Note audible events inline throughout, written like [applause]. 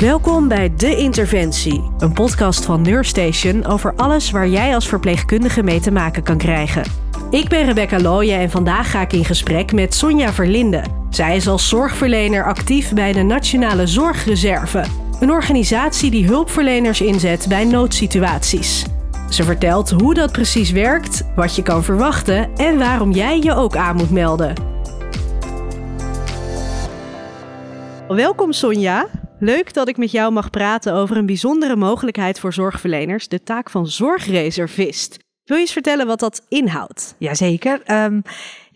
Welkom bij De Interventie, een podcast van Neurstation over alles waar jij als verpleegkundige mee te maken kan krijgen. Ik ben Rebecca Looyen en vandaag ga ik in gesprek met Sonja Verlinde. Zij is als zorgverlener actief bij de Nationale Zorgreserve, een organisatie die hulpverleners inzet bij noodsituaties. Ze vertelt hoe dat precies werkt, wat je kan verwachten en waarom jij je ook aan moet melden. Welkom Sonja. Leuk dat ik met jou mag praten over een bijzondere mogelijkheid voor zorgverleners, de taak van zorgreservist. Wil je eens vertellen wat dat inhoudt? Jazeker. Um,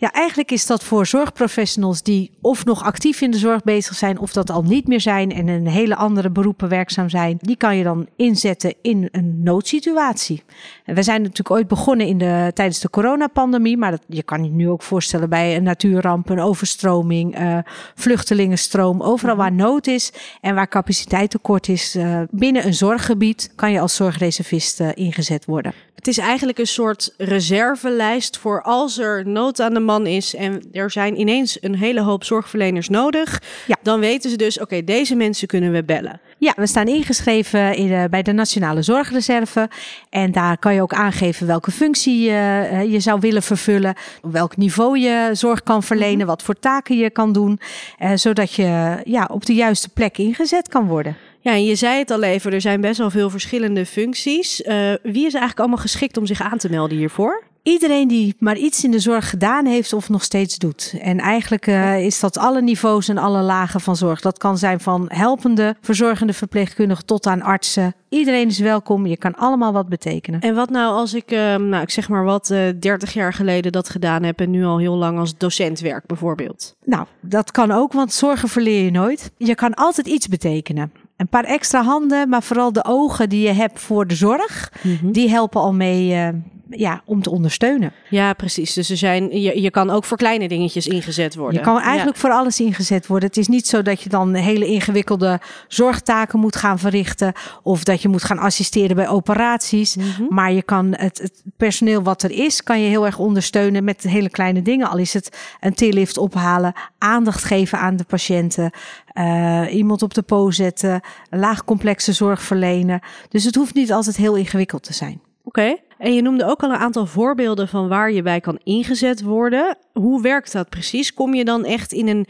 ja, eigenlijk is dat voor zorgprofessionals die of nog actief in de zorg bezig zijn, of dat al niet meer zijn en in hele andere beroepen werkzaam zijn. Die kan je dan inzetten in een noodsituatie. En we zijn natuurlijk ooit begonnen in de, tijdens de coronapandemie, maar dat, je kan je nu ook voorstellen bij een natuurramp, een overstroming, uh, vluchtelingenstroom. Overal waar nood is en waar capaciteit tekort is uh, binnen een zorggebied, kan je als zorgreservist uh, ingezet worden. Het is eigenlijk een soort reservelijst voor als er nood aan de man is en er zijn ineens een hele hoop zorgverleners nodig. Ja. Dan weten ze dus, oké, deze mensen kunnen we bellen. Ja, we staan ingeschreven in de, bij de Nationale Zorgreserve. En daar kan je ook aangeven welke functie je, je zou willen vervullen. Op welk niveau je zorg kan verlenen. Mhm. Wat voor taken je kan doen. Eh, zodat je ja, op de juiste plek ingezet kan worden. Ja, en je zei het al even, er zijn best wel veel verschillende functies. Uh, wie is eigenlijk allemaal geschikt om zich aan te melden hiervoor? Iedereen die maar iets in de zorg gedaan heeft of nog steeds doet. En eigenlijk uh, is dat alle niveaus en alle lagen van zorg. Dat kan zijn van helpende, verzorgende verpleegkundigen tot aan artsen. Iedereen is welkom. Je kan allemaal wat betekenen. En wat nou als ik, uh, nou, ik zeg maar wat, uh, 30 jaar geleden dat gedaan heb en nu al heel lang als docent werk bijvoorbeeld? Nou, dat kan ook, want zorgen verleer je nooit. Je kan altijd iets betekenen. Een paar extra handen, maar vooral de ogen die je hebt voor de zorg, mm -hmm. die helpen al mee uh, ja, om te ondersteunen. Ja, precies. Dus er zijn, je, je kan ook voor kleine dingetjes ingezet worden. Je kan eigenlijk ja. voor alles ingezet worden. Het is niet zo dat je dan hele ingewikkelde zorgtaken moet gaan verrichten. Of dat je moet gaan assisteren bij operaties. Mm -hmm. Maar je kan het, het, personeel wat er is, kan je heel erg ondersteunen met hele kleine dingen. Al is het een tillift ophalen, aandacht geven aan de patiënten. Uh, iemand op de po zetten, laagcomplexe zorg verlenen. Dus het hoeft niet altijd heel ingewikkeld te zijn. Oké. Okay. En je noemde ook al een aantal voorbeelden van waar je bij kan ingezet worden. Hoe werkt dat precies? Kom je dan echt in een,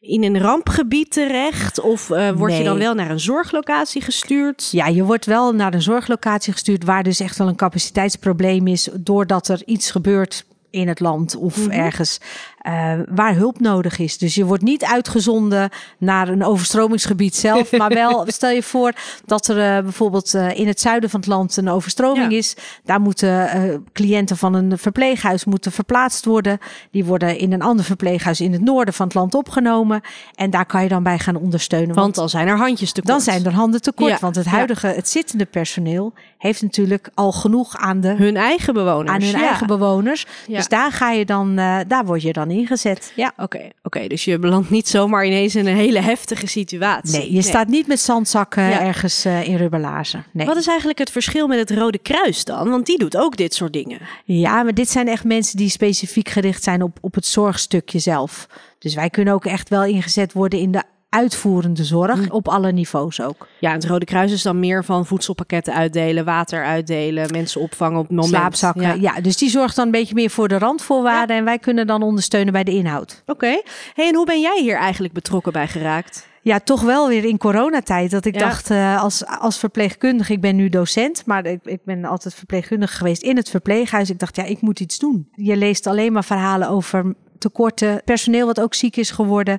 in een rampgebied terecht? Of uh, word nee. je dan wel naar een zorglocatie gestuurd? Ja, je wordt wel naar een zorglocatie gestuurd waar dus echt wel een capaciteitsprobleem is. Doordat er iets gebeurt in het land of mm -hmm. ergens uh, waar hulp nodig is. Dus je wordt niet uitgezonden naar een overstromingsgebied zelf, maar wel [laughs] stel je voor dat er uh, bijvoorbeeld uh, in het zuiden van het land een overstroming ja. is. Daar moeten cliënten van een verpleeghuis moeten verplaatst worden. Die worden in een ander verpleeghuis in het noorden van het land opgenomen en daar kan je dan bij gaan ondersteunen. Want, want dan zijn er handjes tekort. Dan zijn er handen tekort, ja. want het huidige, het zittende personeel heeft natuurlijk al genoeg aan de hun eigen bewoners. Aan hun ja. eigen bewoners. Dus daar ga je dan, daar word je dan ingezet. Ja, oké. Okay, oké. Okay, dus je belandt niet zomaar ineens in een hele heftige situatie. Nee, je nee. staat niet met zandzakken ja. ergens uh, in rubberlazen. Nee. Wat is eigenlijk het verschil met het Rode Kruis dan? Want die doet ook dit soort dingen. Ja, maar dit zijn echt mensen die specifiek gericht zijn op, op het zorgstukje zelf. Dus wij kunnen ook echt wel ingezet worden in de uitvoerende zorg mm. op alle niveaus ook. Ja, het Rode Kruis is dan meer van voedselpakketten uitdelen, water uitdelen, mensen opvangen op moment. Slaapzakken, ja. ja. dus die zorgt dan een beetje meer voor de randvoorwaarden ja. en wij kunnen dan ondersteunen bij de inhoud. Oké. Okay. Hey, en hoe ben jij hier eigenlijk betrokken bij geraakt? Ja, toch wel weer in coronatijd. Dat ik ja. dacht, uh, als, als verpleegkundige, ik ben nu docent, maar ik, ik ben altijd verpleegkundige geweest in het verpleeghuis. Ik dacht, ja, ik moet iets doen. Je leest alleen maar verhalen over tekorten, personeel wat ook ziek is geworden.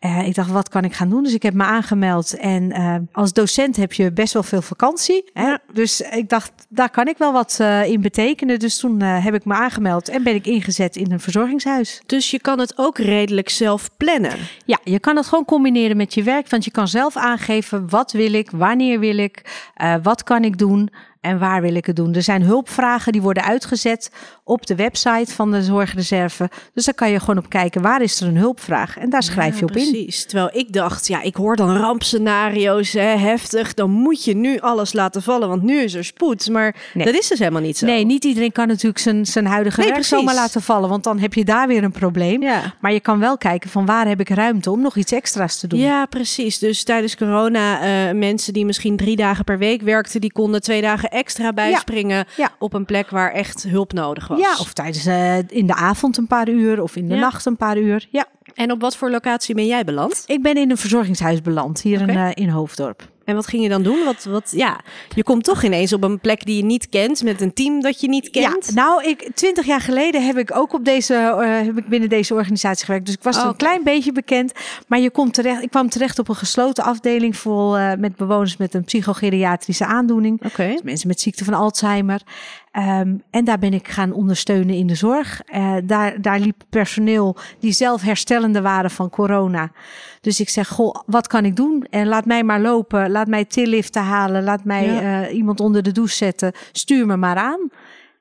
Uh, ik dacht, wat kan ik gaan doen? Dus ik heb me aangemeld. En uh, als docent heb je best wel veel vakantie. Hè? Ja. Dus ik dacht, daar kan ik wel wat uh, in betekenen. Dus toen heb ik me aangemeld en ben ik ingezet in een verzorgingshuis. Dus je kan het ook redelijk zelf plannen? Ja, je kan het gewoon combineren met je werk. Want je kan zelf aangeven, wat wil ik, wanneer wil ik, wat kan ik doen en waar wil ik het doen. Er zijn hulpvragen die worden uitgezet op de website van de zorgreserve. Dus daar kan je gewoon op kijken, waar is er een hulpvraag? En daar schrijf ja, je op precies. precies. Terwijl ik dacht, ja, ik hoor dan rampscenario's, hè, heftig. Dan moet je nu alles laten vallen, want nu is er spoed. Maar Nee. dat is dus helemaal niet zo. Nee, niet iedereen kan natuurlijk zijn, zijn huidige Nee, werk precies. zomaar laten vallen. Want dan heb je daar weer een probleem. Ja. Maar je kan wel kijken van waar heb ik ruimte om nog iets extra's te doen. Ja, precies. Dus tijdens corona, eh, mensen die misschien drie dagen per week werkten, die konden twee dagen extra bijspringen Ja. op een plek waar echt hulp nodig was. Ja, of tijdens eh, in de avond een paar uur of in de nacht een paar uur. Ja, En op wat voor locatie ben jij beland? ik ben in een verzorgingshuis beland hier in, eh, in Hoofddorp. En wat ging je dan doen? Wat, wat, ja, je komt toch ineens op een plek die je niet kent, met een team dat je niet kent. Ja, nou, ik, twintig jaar geleden heb ik ook op deze, eh, heb ik binnen deze organisatie gewerkt. Dus ik was Oh, een klein beetje bekend. Maar je komt terecht, ik kwam terecht op een gesloten afdeling vol eh, met bewoners met een psychogeriatrische aandoening. Dus mensen met ziekte van Alzheimer. Ehm, en daar ben ik gaan ondersteunen in de zorg. Eh, daar, daar liep personeel die zelf herstellende waren van corona. Dus ik zeg, goh, wat kan ik doen? En laat mij maar lopen. Laat mij tilliften halen. Laat mij Ja. eh, iemand onder de douche zetten. Stuur me maar aan.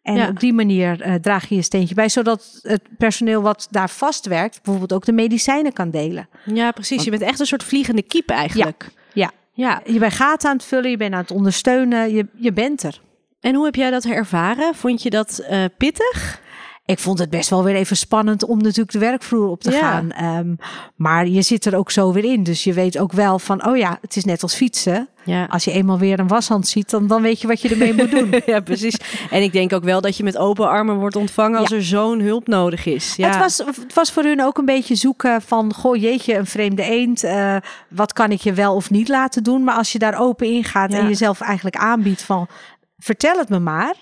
En Ja. op die manier eh, draag je je steentje bij, zodat het personeel wat daar vastwerkt, bijvoorbeeld ook de medicijnen kan delen. Ja, precies. Je bent echt een soort vliegende kiep eigenlijk. Ja, Ja. je bent gaten aan het vullen, je bent aan het ondersteunen, je, je bent er. En hoe heb jij dat ervaren? Vond je dat eh, pittig? Ik vond het best wel weer even spannend om natuurlijk de werkvloer op te Ja. gaan. Ehm, maar je zit er ook zo weer in. Dus je weet ook wel van, oh ja, het is net als fietsen. Ja. Als je eenmaal weer een washand ziet, dan, dan weet je wat je ermee moet doen. [laughs] ja, precies. En ik denk ook wel dat je met open armen wordt ontvangen als er zo'n hulp nodig is. Ja. Het, was, het was voor hun ook een beetje zoeken van, goh jeetje, een vreemde eend. eh, wat kan ik je wel of niet laten doen? Maar als je daar open in gaat en jezelf eigenlijk aanbiedt van, vertel het me maar.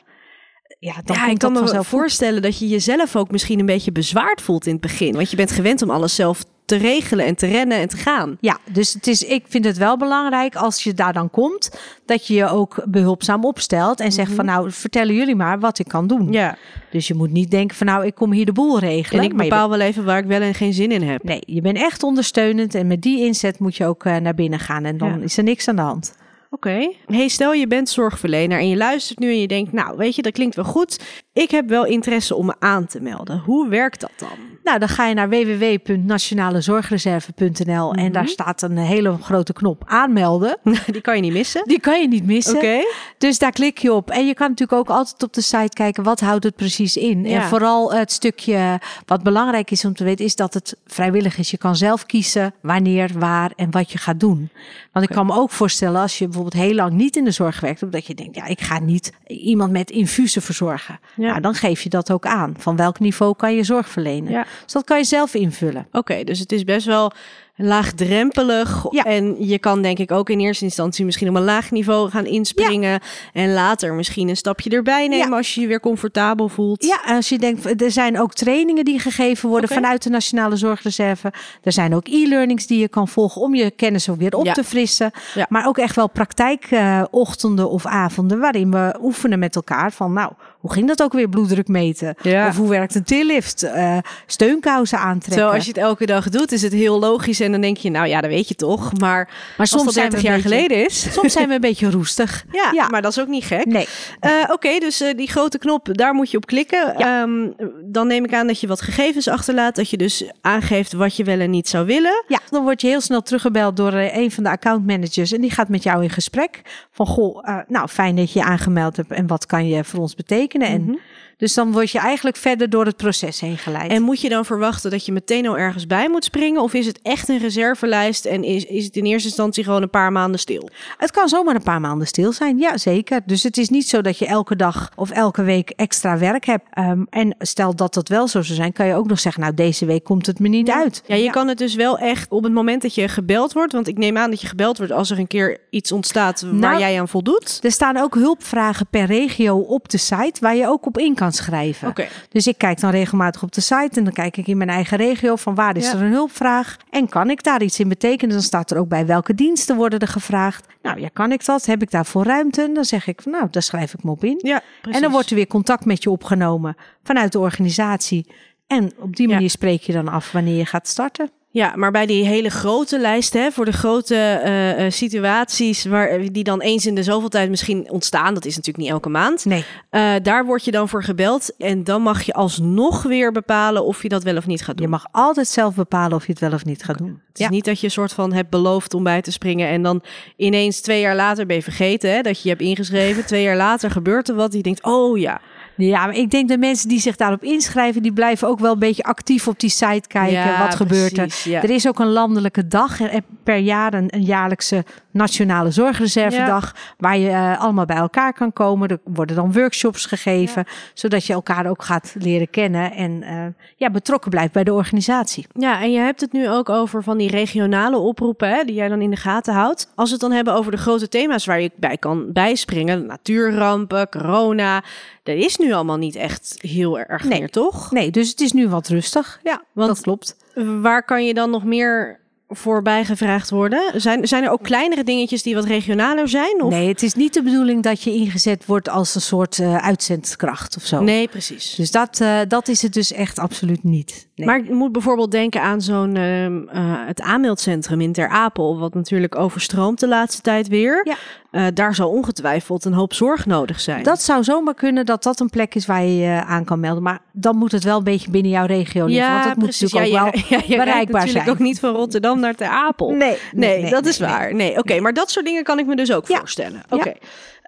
Ja, dan ja, ik kan dat me goed. voorstellen dat je jezelf ook misschien een beetje bezwaard voelt in het begin. Want je bent gewend om alles zelf te regelen en te rennen en te gaan. Ja, dus het is, ik vind het wel belangrijk als je daar dan komt, dat je je ook behulpzaam opstelt en zegt van nou, vertellen jullie maar wat ik kan doen. Mhm. Ja. Dus je moet niet denken van nou, ik kom hier de boel regelen. En ik bepaal wel even waar ik wel en geen zin in heb. nee, je bent echt ondersteunend en met die inzet moet je ook eh, naar binnen gaan en dan Ja. is er niks aan de hand. Oké. Hey, stel je bent zorgverlener en je luistert nu en je denkt, nou weet je, dat klinkt wel goed. Ik heb wel interesse om me aan te melden. Hoe werkt dat dan? Nou, dan ga je naar www.nationalezorgreserve.nl en Mhm. daar staat een hele grote knop aanmelden. [laughs] Die kan je niet missen. Die kan je niet missen. Oké. Dus daar klik je op. En je kan natuurlijk ook altijd op de site kijken, wat houdt het precies in? Ja. En vooral het stukje wat belangrijk is om te weten, is dat het vrijwillig is. Je kan zelf kiezen wanneer, waar en wat je gaat doen. Want ik kan me ook voorstellen, als je bijvoorbeeld heel lang niet in de zorg werkt, dat je denkt, ja, ik ga niet iemand met infusen verzorgen. Ja. Nou, dan geef je dat ook aan. Van welk niveau kan je zorg verlenen? Ja. Dus dat kan je zelf invullen. Oké, dus het is best wel laagdrempelig. Ja. En je kan denk ik ook in eerste instantie misschien op een laag niveau gaan inspringen. En later misschien een stapje erbij nemen Ja. als je je weer comfortabel voelt. Ja, als je denkt, er zijn ook trainingen die gegeven worden vanuit de Nationale Zorgreserve. Er zijn ook e-learnings die je kan volgen om je kennis ook weer op te frissen. Maar ook echt wel praktijkochtenden of avonden waarin we oefenen met elkaar van, nou, hoe ging dat ook weer bloeddruk meten? Ja. Of hoe werkt een tillift? Eh steunkousen aantrekken. Terwijl als je het elke dag doet, is het heel logisch. En dan denk je, nou ja, dat weet je toch. Maar, maar soms als dat 30 we een jaar beetje- geleden is. Soms zijn we een beetje roestig. [laughs] Ja, Ja. maar dat is ook niet gek. Nee. Eh, Oké, dus eh, die grote knop, daar moet je op klikken. Ehm, dan neem ik aan dat je wat gegevens achterlaat. Dat je dus aangeeft wat je wel en niet zou willen. Ja, dan word je heel snel teruggebeld door een van de accountmanagers. En die gaat met jou in gesprek. Van goh, nou fijn dat je je aangemeld hebt. En wat kan je voor ons betekenen? Mhm. En dus dan word je eigenlijk verder door het proces heen geleid. En moet je dan verwachten dat je meteen al ergens bij moet springen? Of is het echt een reservelijst en is, is het in eerste instantie gewoon een paar maanden stil? Het kan zomaar een paar maanden stil zijn, ja zeker. Dus het is niet zo dat je elke dag of elke week extra werk hebt. Ehm, en stel dat dat wel zo zou zijn, kan je ook nog zeggen, nou deze week komt het me niet uit. Ja, je kan het dus wel echt op het moment dat je gebeld wordt. Want ik neem aan dat je gebeld wordt als er een keer iets ontstaat waar Nou, jij aan voldoet. Er staan ook hulpvragen per regio op de site waar je ook op in kan schrijven. Oké. Dus ik kijk dan regelmatig op de site en dan kijk ik in mijn eigen regio van waar is Ja. er een hulpvraag en kan ik daar iets in betekenen. Dan staat er ook bij welke diensten worden er gevraagd. Nou ja, kan ik dat? Heb ik daarvoor ruimte? Dan zeg ik van nou, daar schrijf ik me op in. Ja, En dan wordt er weer contact met je opgenomen vanuit de organisatie. En op die Ja. manier spreek je dan af wanneer je gaat starten. Ja, maar bij die hele grote lijst, hè, voor de grote uh, uh, situaties waar, die dan eens in de zoveel tijd misschien ontstaan, dat is natuurlijk niet elke maand. Nee. Uh, daar word je dan voor gebeld en dan mag je alsnog weer bepalen of je dat wel of niet gaat doen. Je mag altijd zelf bepalen of je het wel of niet gaat doen. Het is niet dat je een soort van hebt beloofd om bij te springen en dan ineens twee jaar later ben je vergeten hè, dat je je hebt ingeschreven. twee jaar later gebeurt er wat, die denkt, oh ja. Ja, maar ik denk de mensen die zich daarop inschrijven, die blijven ook wel een beetje actief op die site kijken. Ja, wat gebeurt er? ja. Er is ook een landelijke dag en per jaar een, een jaarlijkse nationale zorgreservedag, waar je uh, allemaal bij elkaar kan komen. Er worden dan workshops gegeven, zodat je elkaar ook gaat leren kennen en uh, ja, betrokken blijft bij de organisatie. Ja, en je hebt het nu ook over van die regionale oproepen, hè, die jij dan in de gaten houdt. Als we het dan hebben over de grote thema's waar je bij kan bijspringen, natuurrampen, corona, dat is nu allemaal niet echt heel erg Nee. meer, toch? Nee, dus het is nu wat rustig. Ja, want dat klopt. waar kan je dan nog meer voorbij gevraagd worden? Zijn, zijn er ook kleinere dingetjes die wat regionaler zijn? Of? Nee, het is niet de bedoeling dat je ingezet wordt als een soort uh, uitzendkracht of zo. Nee, precies. Dus dat, uh, dat is het dus echt absoluut niet. Nee. Maar je moet bijvoorbeeld denken aan zo'n uh, het aanmeldcentrum in Ter Apel, wat natuurlijk overstroomt de laatste tijd weer. Ja. Uh, daar zal ongetwijfeld een hoop zorg nodig zijn. Dat zou zomaar kunnen dat dat een plek is waar je je aan kan melden. Maar dan moet het wel een beetje binnen jouw regio liggen. Ja, want dat moet natuurlijk ja, ook je, wel [laughs] ja, je bereikbaar natuurlijk zijn. ook niet van Rotterdam naar Ter Apel. Nee, nee, nee, nee, dat nee, is waar. Nee, oké, okay, maar dat soort dingen kan ik me dus ook Ja. voorstellen. Oké. Okay.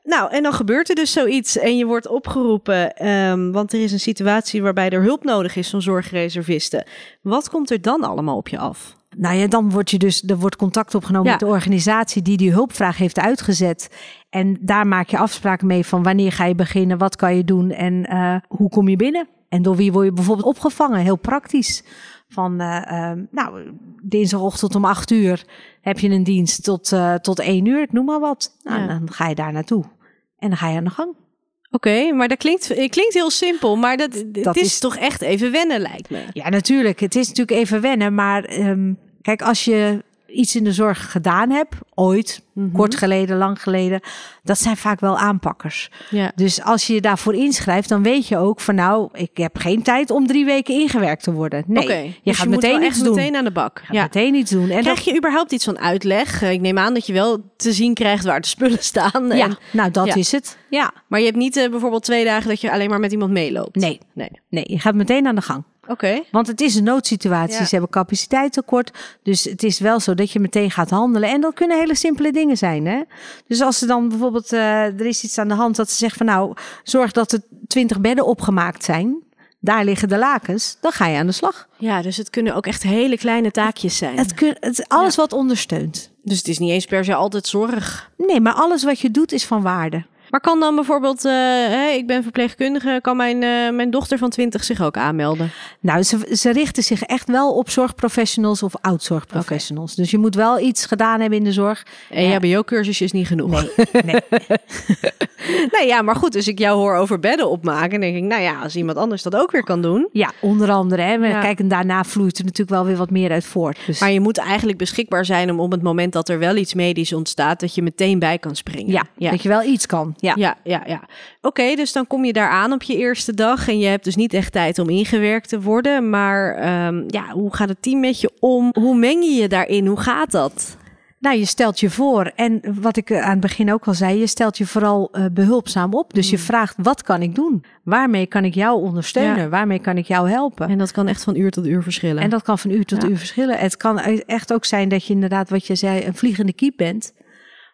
Nou, en dan gebeurt er dus zoiets en je wordt opgeroepen, um, want er is een situatie waarbij er hulp nodig is van zorgreservisten. Wat komt er dan allemaal op je af? Nou ja, dan wordt je dus, er wordt contact opgenomen Ja. met de organisatie die die hulpvraag heeft uitgezet. En daar maak je afspraken mee van wanneer ga je beginnen, wat kan je doen en uh, hoe kom je binnen. En door wie word je bijvoorbeeld opgevangen? Heel praktisch. Van, uh, uh, nou, dinsdagochtend om acht uur heb je een dienst tot, uh, tot één uur, ik noem maar wat. Nou, Ja. dan ga je daar naartoe. En dan ga je aan de gang. Oké, maar dat klinkt, het klinkt heel simpel, maar dat, Dat het is, is- toch echt even wennen, lijkt me. Ja, natuurlijk. Het is natuurlijk even wennen. Maar ehm, kijk, als je iets in de zorg gedaan hebt, ooit, Mhm. kort geleden, lang geleden, dat zijn vaak wel aanpakkers. Ja. Dus als je je daarvoor inschrijft, dan weet je ook van nou, ik heb geen tijd om drie weken ingewerkt te worden. Nee, je dus gaat meteen iets echt doen. meteen aan de bak. Gaat meteen iets doen. En Krijg je überhaupt iets van uitleg? Eh, Ik neem aan dat je wel te zien krijgt waar de spullen staan. dat, ja, En, nou dat ja. is het. Ja, maar je hebt niet eh, bijvoorbeeld twee dagen dat je alleen maar met iemand meeloopt. nee, Nee. nee, je gaat meteen aan de gang. Oké. Want het is een noodsituatie. Ja. Ze hebben capaciteitstekort. Dus het is wel zo dat je meteen gaat handelen. En dat kunnen hele simpele dingen zijn. Hè? Dus als er dan bijvoorbeeld, eh, er is iets aan de hand dat ze zegt van nou, zorg dat er twintig bedden opgemaakt zijn. Daar liggen de lakens. Dan ga je aan de slag. Ja, dus het kunnen ook echt hele kleine taakjes zijn. Het, kun, het is alles wat ondersteunt. Dus het is niet eens per se altijd zorg. Nee, maar alles wat je doet is van waarde. Maar kan dan bijvoorbeeld, eh, ik ben verpleegkundige, kan mijn, eh, mijn dochter van 20 zich ook aanmelden? Nou, ze, ze richten zich echt wel op zorgprofessionals of oud-zorgprofessionals. Dus je moet wel iets gedaan hebben in de zorg. EHBO-cursus is niet genoeg. Nee, nee. [laughs] Nee, ja, maar goed, als ik jou hoor over bedden opmaken, denk ik, nou ja, als iemand anders dat ook weer kan doen. Ja, onder andere. Hè. Ja. Kijk, en daarna vloeit er natuurlijk wel weer wat meer uit voort. Dus... Maar je moet eigenlijk beschikbaar zijn om op het moment dat er wel iets medisch ontstaat, dat je meteen bij kan springen. Ja, ja. dat je wel iets kan. Ja. Ja, ja, ja. Oké, dus dan kom je daar aan op je eerste dag en je hebt dus niet echt tijd om ingewerkt te worden. Maar ehm, ja, hoe gaat het team met je om? Hoe meng je je daarin? Hoe gaat dat? Nou, je stelt je voor. En wat ik eh, aan het begin ook al zei, je stelt je vooral eh, behulpzaam op. Dus je vraagt, wat kan ik doen? Waarmee kan ik jou ondersteunen? Ja. Waarmee kan ik jou helpen? En dat kan echt van uur tot uur verschillen. En dat kan van uur tot Ja. uur verschillen. Het kan echt ook zijn dat je inderdaad, wat je zei, een vliegende kiep bent.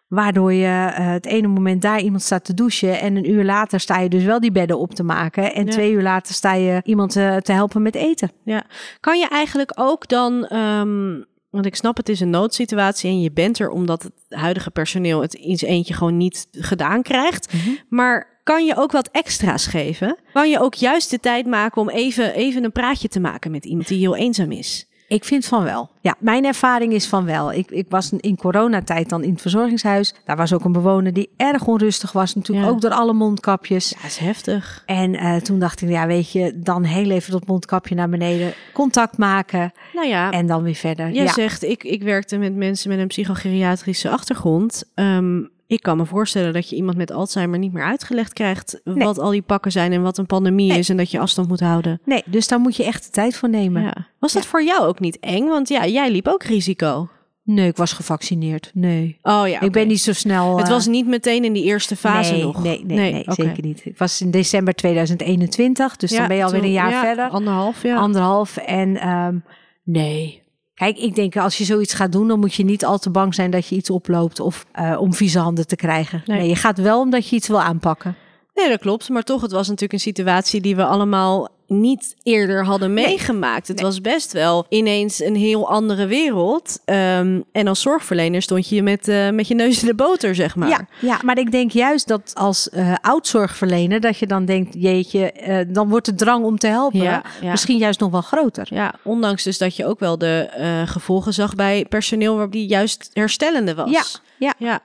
Waardoor je eh, het ene moment daar iemand staat te douchen. En een uur later sta je dus wel die bedden op te maken. En Ja. twee uur later sta je iemand eh, te helpen met eten. Ja. Kan je eigenlijk ook dan, ehm, want ik snap het is een noodsituatie en je bent er omdat het huidige personeel het in zijn eentje gewoon niet gedaan krijgt. Maar kan je ook wat extra's geven? Kan je ook juist de tijd maken om even, even een praatje te maken met iemand die heel eenzaam is? Ik vind van wel. Ja, mijn ervaring is van wel. Ik, ik was in coronatijd dan in het verzorgingshuis. Daar was ook een bewoner die erg onrustig was. Natuurlijk Ja. ook door alle mondkapjes. Ja, is heftig. En eh, toen dacht ik, ja weet je, dan heel even dat mondkapje naar beneden. Contact maken Nou ja, en dan weer verder. Jij ja. zegt, ik, ik werkte met mensen met een psychogeriatrische achtergrond. Ehm, ik kan me voorstellen dat je iemand met Alzheimer niet meer uitgelegd krijgt wat al die pakken zijn en wat een pandemie is en dat je afstand moet houden. Nee, dus daar moet je echt de tijd voor nemen. Ja. Was dat voor jou ook niet eng? Want ja, jij liep ook risico. Nee, ik was gevaccineerd. Nee. Oh ja. Ik ben niet zo snel. Het eh, was niet meteen in die eerste fase nee, nog. Nee, nee, nee, zeker niet. Het was in december 2021, dus dan ben je alweer een jaar ja, verder. Anderhalf, ja. Anderhalf. En ehm, nee. Kijk, ik denk als je zoiets gaat doen, dan moet je niet al te bang zijn dat je iets oploopt of eh, om vieze handen te krijgen. Nee. Nee. je gaat wel omdat je iets wil aanpakken. Nee, dat klopt. Maar toch, het was natuurlijk een situatie die we allemaal niet eerder hadden meegemaakt. Het was best wel ineens een heel andere wereld. Ehm, en als zorgverlener stond je met, eh, met je neus in de boter, zeg maar. Ja, ja, maar ik denk juist dat als eh oud-zorgverlener, dat je dan denkt, jeetje, eh, dan wordt de drang om te helpen Ja, ja. misschien juist nog wel groter. Ja, ondanks dus dat je ook wel de gevolgen zag bij personeel waar die juist herstellende was. Ja, ja. ja.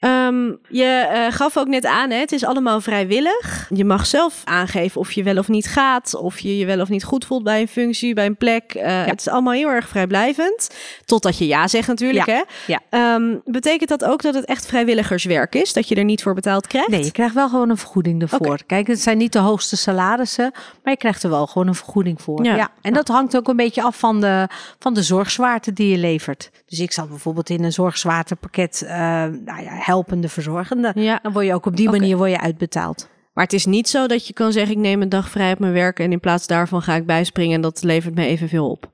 Ehm, je eh, gaf ook net aan, hè, het is allemaal vrijwillig. Je mag zelf aangeven of je wel of niet gaat, of je je wel of niet goed voelt bij een functie, bij een plek. Eh, Het is allemaal heel erg vrijblijvend, totdat je ja zegt natuurlijk. Ja, Hè? ja. Ehm, betekent dat ook dat het echt vrijwilligerswerk is, dat je er niet voor betaald krijgt? Nee, je krijgt wel gewoon een vergoeding ervoor. Kijk, het zijn niet de hoogste salarissen, maar je krijgt er wel gewoon een vergoeding voor. Ja. En dat hangt ook een beetje af van de, van de zorgzwaarte die je levert. Dus ik zat bijvoorbeeld in een zorgzwaartepakket, eh nou ja, helpende verzorgende. Ja. Dan word je ook op die manier word je uitbetaald. Maar het is niet zo dat je kan zeggen: ik neem een dag vrij op mijn werk en in plaats daarvan ga ik bijspringen en dat levert me evenveel op.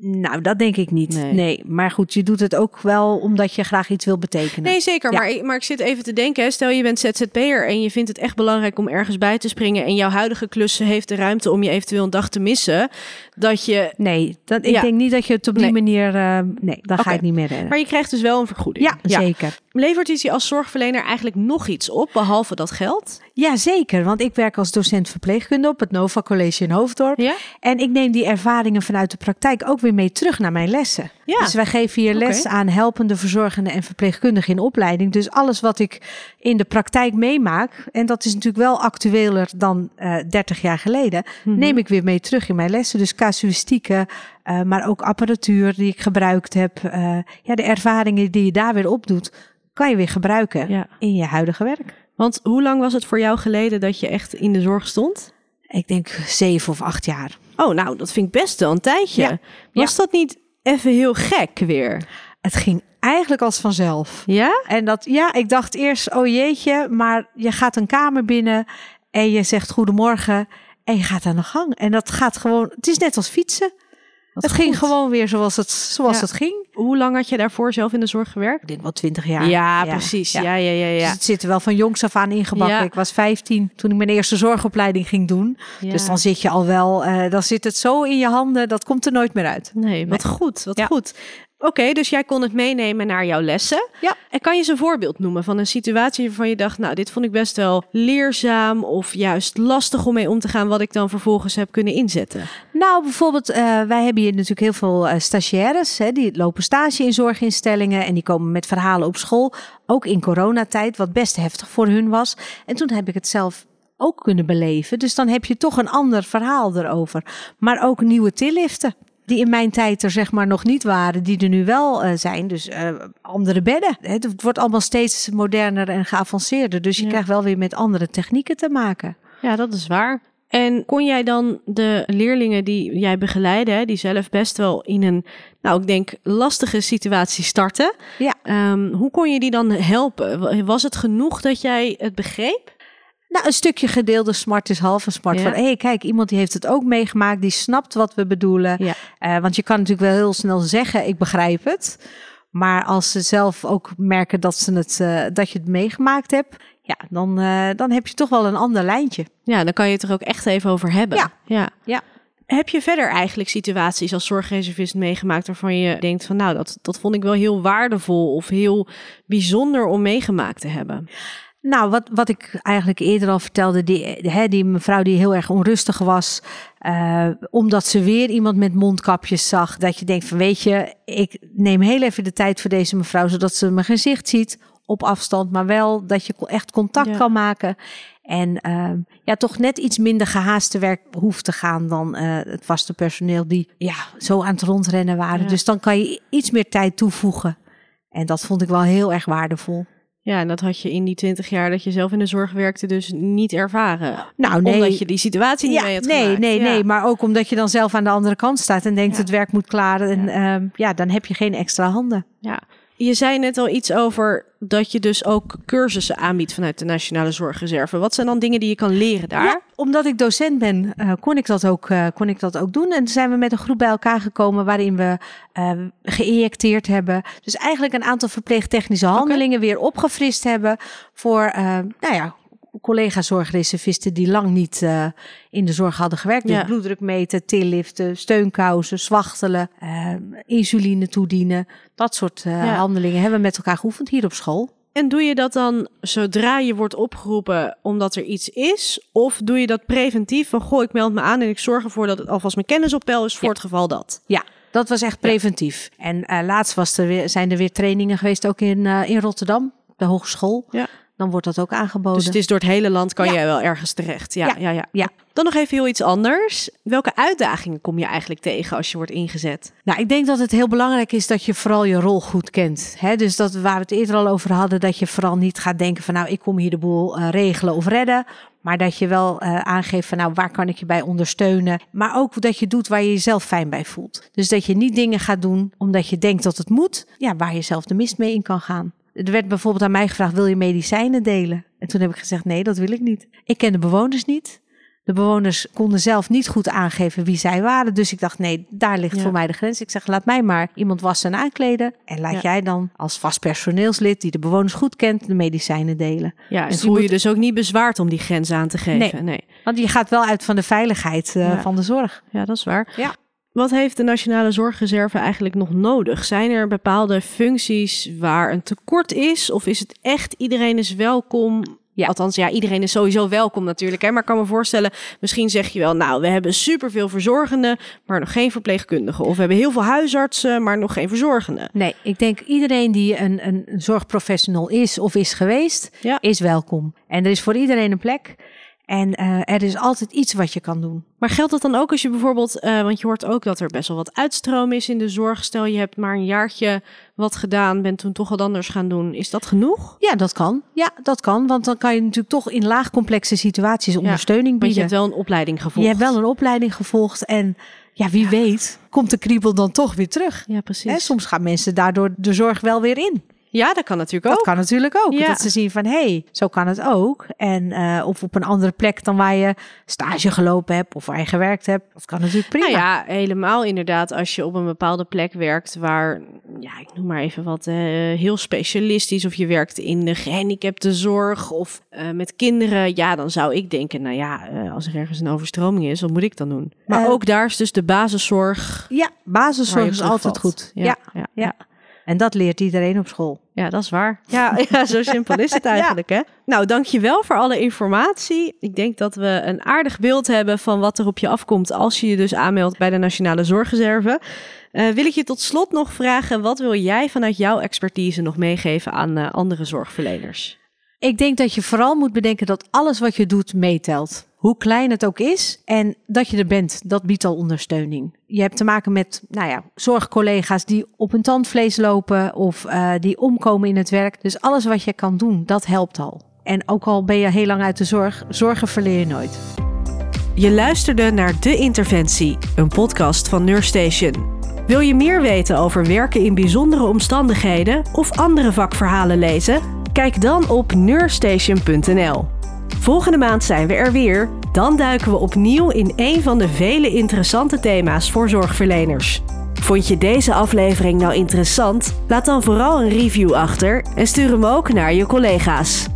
Nou, dat denk ik niet. Nee. Nee. maar goed, je doet het ook wel omdat je graag iets wil betekenen. Nee, zeker. Ja. Maar, ik, maar ik zit even te denken. Hè. Stel je bent ZZP'er en je vindt het echt belangrijk om ergens bij te springen. En jouw huidige klus heeft de ruimte om je eventueel een dag te missen. Dat je. Nee, dat, ik Ja. denk niet dat je het op die Nee. manier. eh, nee, dan ga ik niet meer redden. Maar je krijgt dus wel een vergoeding. ja, zeker. Levert je als zorgverlener eigenlijk nog iets op, behalve dat geld? Ja, zeker. Want ik werk als docent verpleegkunde op het Nova College in Hoofddorp. Ja? En ik neem die ervaringen vanuit de praktijk ook weer mee terug naar mijn lessen. Ja. Dus wij geven hier les aan helpende verzorgenden en verpleegkundigen in opleiding. Dus alles wat ik in de praktijk meemaak, en dat is natuurlijk wel actueler dan eh 30 jaar geleden, Mhm. neem ik weer mee terug in mijn lessen. Dus casuïstieken, eh, maar ook apparatuur die ik gebruikt heb. eh, ja, de ervaringen die je daar weer opdoet, kan je weer gebruiken Ja. in je huidige werk. Want hoe lang was het voor jou geleden dat je echt in de zorg stond? Ik denk zeven of acht jaar. Oh, nou, dat vind ik best wel een tijdje. Ja. Was dat niet even heel gek weer? Het ging eigenlijk als vanzelf. Ja? En dat, ja, ik dacht eerst, oh jeetje, maar je gaat een kamer binnen en je zegt goedemorgen en je gaat aan de gang. En dat gaat gewoon, het is net als fietsen. Het ging gewoon weer zoals het, zoals Ja. het ging. Hoe lang had je daarvoor zelf in de zorg gewerkt? Ik denk wel twintig jaar. Ja, precies. Ja, ja, ja, ja. Dus het zit er wel van jongs af aan ingebakken. Ja. Ik was 15 toen ik mijn eerste zorgopleiding ging doen. Ja. Dus dan zit je al wel, eh, dan zit het zo in je handen, dat komt er nooit meer uit. Nee, wat goed, wat Ja. goed. Oké, dus jij kon het meenemen naar jouw lessen. Ja. En kan je eens een voorbeeld noemen van een situatie waarvan je dacht, nou, dit vond ik best wel leerzaam of juist lastig om mee om te gaan, wat ik dan vervolgens heb kunnen inzetten? Nou, bijvoorbeeld, eh, wij hebben hier natuurlijk heel veel eh, stagiaires. Hè, die lopen stage in zorginstellingen en die komen met verhalen op school. Ook in coronatijd, wat best heftig voor hun was. En toen heb ik het zelf ook kunnen beleven. Dus dan heb je toch een ander verhaal erover. Maar ook nieuwe tilliften. Die in mijn tijd er zeg maar nog niet waren, die er nu wel eh, zijn. Dus eh, andere bedden. Het wordt allemaal steeds moderner en geavanceerder. Dus je Ja. krijgt wel weer met andere technieken te maken. Ja, dat is waar. En kon jij dan de leerlingen die jij begeleidde, die zelf best wel in een, nou ik denk, lastige situatie starten, Ja. ehm, hoe kon je die dan helpen? Wa- Was het genoeg dat jij het begreep? Nou, een stukje gedeelde smart is half een smart. Ja. Van, hé, hey, kijk, iemand die heeft het ook meegemaakt, die snapt wat we bedoelen. Ja. Eh, want je kan natuurlijk wel heel snel zeggen, ik begrijp het. Maar als ze zelf ook merken dat, ze het, eh, dat je het meegemaakt hebt, ja, dan, eh, dan heb je toch wel een ander lijntje. Ja, dan kan je het er ook echt even over hebben. Ja. ja. Ja. Heb je verder eigenlijk situaties als zorgreservist meegemaakt waarvan je denkt van nou, dat, dat vond ik wel heel waardevol of heel bijzonder om meegemaakt te hebben? Nou, wat, wat ik eigenlijk eerder al vertelde, die, hè, die mevrouw die heel erg onrustig was, eh, omdat ze weer iemand met mondkapjes zag, dat je denkt van weet je, ik neem heel even de tijd voor deze mevrouw, zodat ze mijn gezicht ziet op afstand, maar wel dat je echt contact Ja. kan maken. En ehm, ja, toch net iets minder gehaast te werk hoeft te gaan dan eh, het vaste personeel die ja, zo aan het rondrennen waren. Ja. Dus dan kan je iets meer tijd toevoegen. En dat vond ik wel heel erg waardevol. Ja, en dat had je in die twintig jaar dat je zelf in de zorg werkte dus niet ervaren. Nou, nee. Omdat je die situatie niet ja, mee had nee, gemaakt. nee, Ja. nee. Maar ook omdat je dan zelf aan de andere kant staat en denkt Ja. het werk moet klaar. En Ja. ja. ja, dan heb je geen extra handen. Ja. Je zei net al iets over dat je dus ook cursussen aanbiedt vanuit de Nationale Zorgreserve. Wat zijn dan dingen die je kan leren daar? Ja, omdat ik docent ben, eh, kon, ik dat ook, eh, kon ik dat ook doen. En toen zijn we met een groep bij elkaar gekomen waarin we eh geïnjecteerd hebben. Dus eigenlijk een aantal verpleegtechnische handelingen weer opgefrist hebben voor, nou ja, collega-zorgreservisten die lang niet eh, in de zorg hadden gewerkt. Dus bloeddruk meten, tilliften, steunkousen, zwachtelen, eh, insuline toedienen. Dat soort eh, Ja. handelingen hebben we met elkaar geoefend hier op school. En doe je dat dan zodra je wordt opgeroepen omdat er iets is? Of doe je dat preventief van goh, ik meld me aan en ik zorg ervoor dat het alvast mijn kennis op peil is voor Ja. het geval dat? Ja, dat was echt preventief. En eh, laatst was er weer, zijn er weer trainingen geweest, ook in, in Rotterdam, de hogeschool. Ja. Dan wordt dat ook aangeboden. Dus het is door het hele land kan Ja. jij wel ergens terecht. Ja, ja, Ja. ja, Ja. Dan nog even heel iets anders. Welke uitdagingen kom je eigenlijk tegen als je wordt ingezet? Nou, ik denk dat het heel belangrijk is dat je vooral je rol goed kent. Hè? Dus dat waar we het eerder al over hadden, dat je vooral niet gaat denken van nou, ik kom hier de boel eh, regelen of redden. Maar dat je wel eh, aangeeft van nou, waar kan ik je bij ondersteunen. Maar ook dat je doet waar je jezelf fijn bij voelt. Dus dat je niet dingen gaat doen omdat je denkt dat het moet. Ja, waar je zelf de mist mee in kan gaan. Er werd bijvoorbeeld aan mij gevraagd, wil je medicijnen delen? En toen heb ik gezegd, nee, dat wil ik niet. Ik ken de bewoners niet. De bewoners konden zelf niet goed aangeven wie zij waren. Dus ik dacht, nee, daar ligt Ja. voor mij de grens. Ik zeg, laat mij maar iemand wassen en aankleden. En laat Ja. jij dan als vast personeelslid, die de bewoners goed kent, de medicijnen delen. Ja, en Dus voel je moet- dus ook niet bezwaard om die grens aan te geven? Nee. Want je gaat wel uit van de veiligheid eh, Ja. van de zorg. Ja, dat is waar. Ja. Wat heeft de Nationale Zorgreserve eigenlijk nog nodig? Zijn er bepaalde functies waar een tekort is? Of is het echt iedereen is welkom? Ja. Althans, ja, iedereen is sowieso welkom natuurlijk. Hè? Maar ik kan me voorstellen, misschien zeg je wel... nou, we hebben superveel verzorgenden, maar nog geen verpleegkundigen. Of we hebben heel veel huisartsen, maar nog geen verzorgenden. Nee, ik denk iedereen die een, een zorgprofessional is of is geweest, Ja. is welkom. En er is voor iedereen een plek. En eh, er is altijd iets wat je kan doen. Maar geldt dat dan ook als je bijvoorbeeld... eh, want je hoort ook dat er best wel wat uitstroom is in de zorg. Stel, je hebt maar een jaartje wat gedaan, bent toen toch wat anders gaan doen. Is dat genoeg? Ja, dat kan. Ja, dat kan. Want dan kan je natuurlijk toch in laagcomplexe situaties ondersteuning je bieden. hebt wel een opleiding gevolgd. Je hebt wel een opleiding gevolgd. En ja, wie weet, komt de kriebel dan toch weer terug. Ja, precies. Hè, soms gaan mensen daardoor de zorg wel weer in. Ja, dat kan natuurlijk Dat ook. kan natuurlijk ook. Ja. Dat ze zien van, hé, hey, zo kan het ook. En, eh, of op een andere plek dan waar je stage gelopen hebt of waar je gewerkt hebt. Dat kan natuurlijk prima. Nou ja, helemaal inderdaad. Als je op een bepaalde plek werkt waar, ja, ik noem maar even wat, eh, heel specialistisch. Of je werkt in de gehandicaptenzorg of eh, met kinderen. Ja, dan zou ik denken, nou ja, als er ergens een overstroming is, wat moet ik dan doen? Maar ook daar is dus de basiszorg. Ja, basiszorg is altijd goed. Ja, Ja, ja, ja. En dat leert iedereen op school. Ja, dat is waar. Ja, [laughs] ja zo simpel is het eigenlijk, hè? Nou, dankjewel voor alle informatie. Ik denk dat we een aardig beeld hebben van wat er op je afkomt als je je dus aanmeldt bij de Nationale Zorgreserve. Eh, wil ik je tot slot nog vragen, wat wil jij vanuit jouw expertise nog meegeven aan eh, andere zorgverleners? Ik denk dat je vooral moet bedenken dat alles wat je doet meetelt. Hoe klein het ook is. En dat je er bent, dat biedt al ondersteuning. Je hebt te maken met nou ja, zorgcollega's die op hun tandvlees lopen of eh, die omkomen in het werk. Dus alles wat je kan doen, dat helpt al. En ook al ben je heel lang uit de zorg, zorgen verleer je nooit. Je luisterde naar De Interventie, een podcast van Nurstation. Wil je meer weten over werken in bijzondere omstandigheden of andere vakverhalen lezen? Kijk dan op nurstation.nl. Volgende maand zijn we er weer. Dan duiken we opnieuw in een van de vele interessante thema's voor zorgverleners. Vond je deze aflevering nou interessant? Laat dan vooral een review achter en stuur hem ook naar je collega's.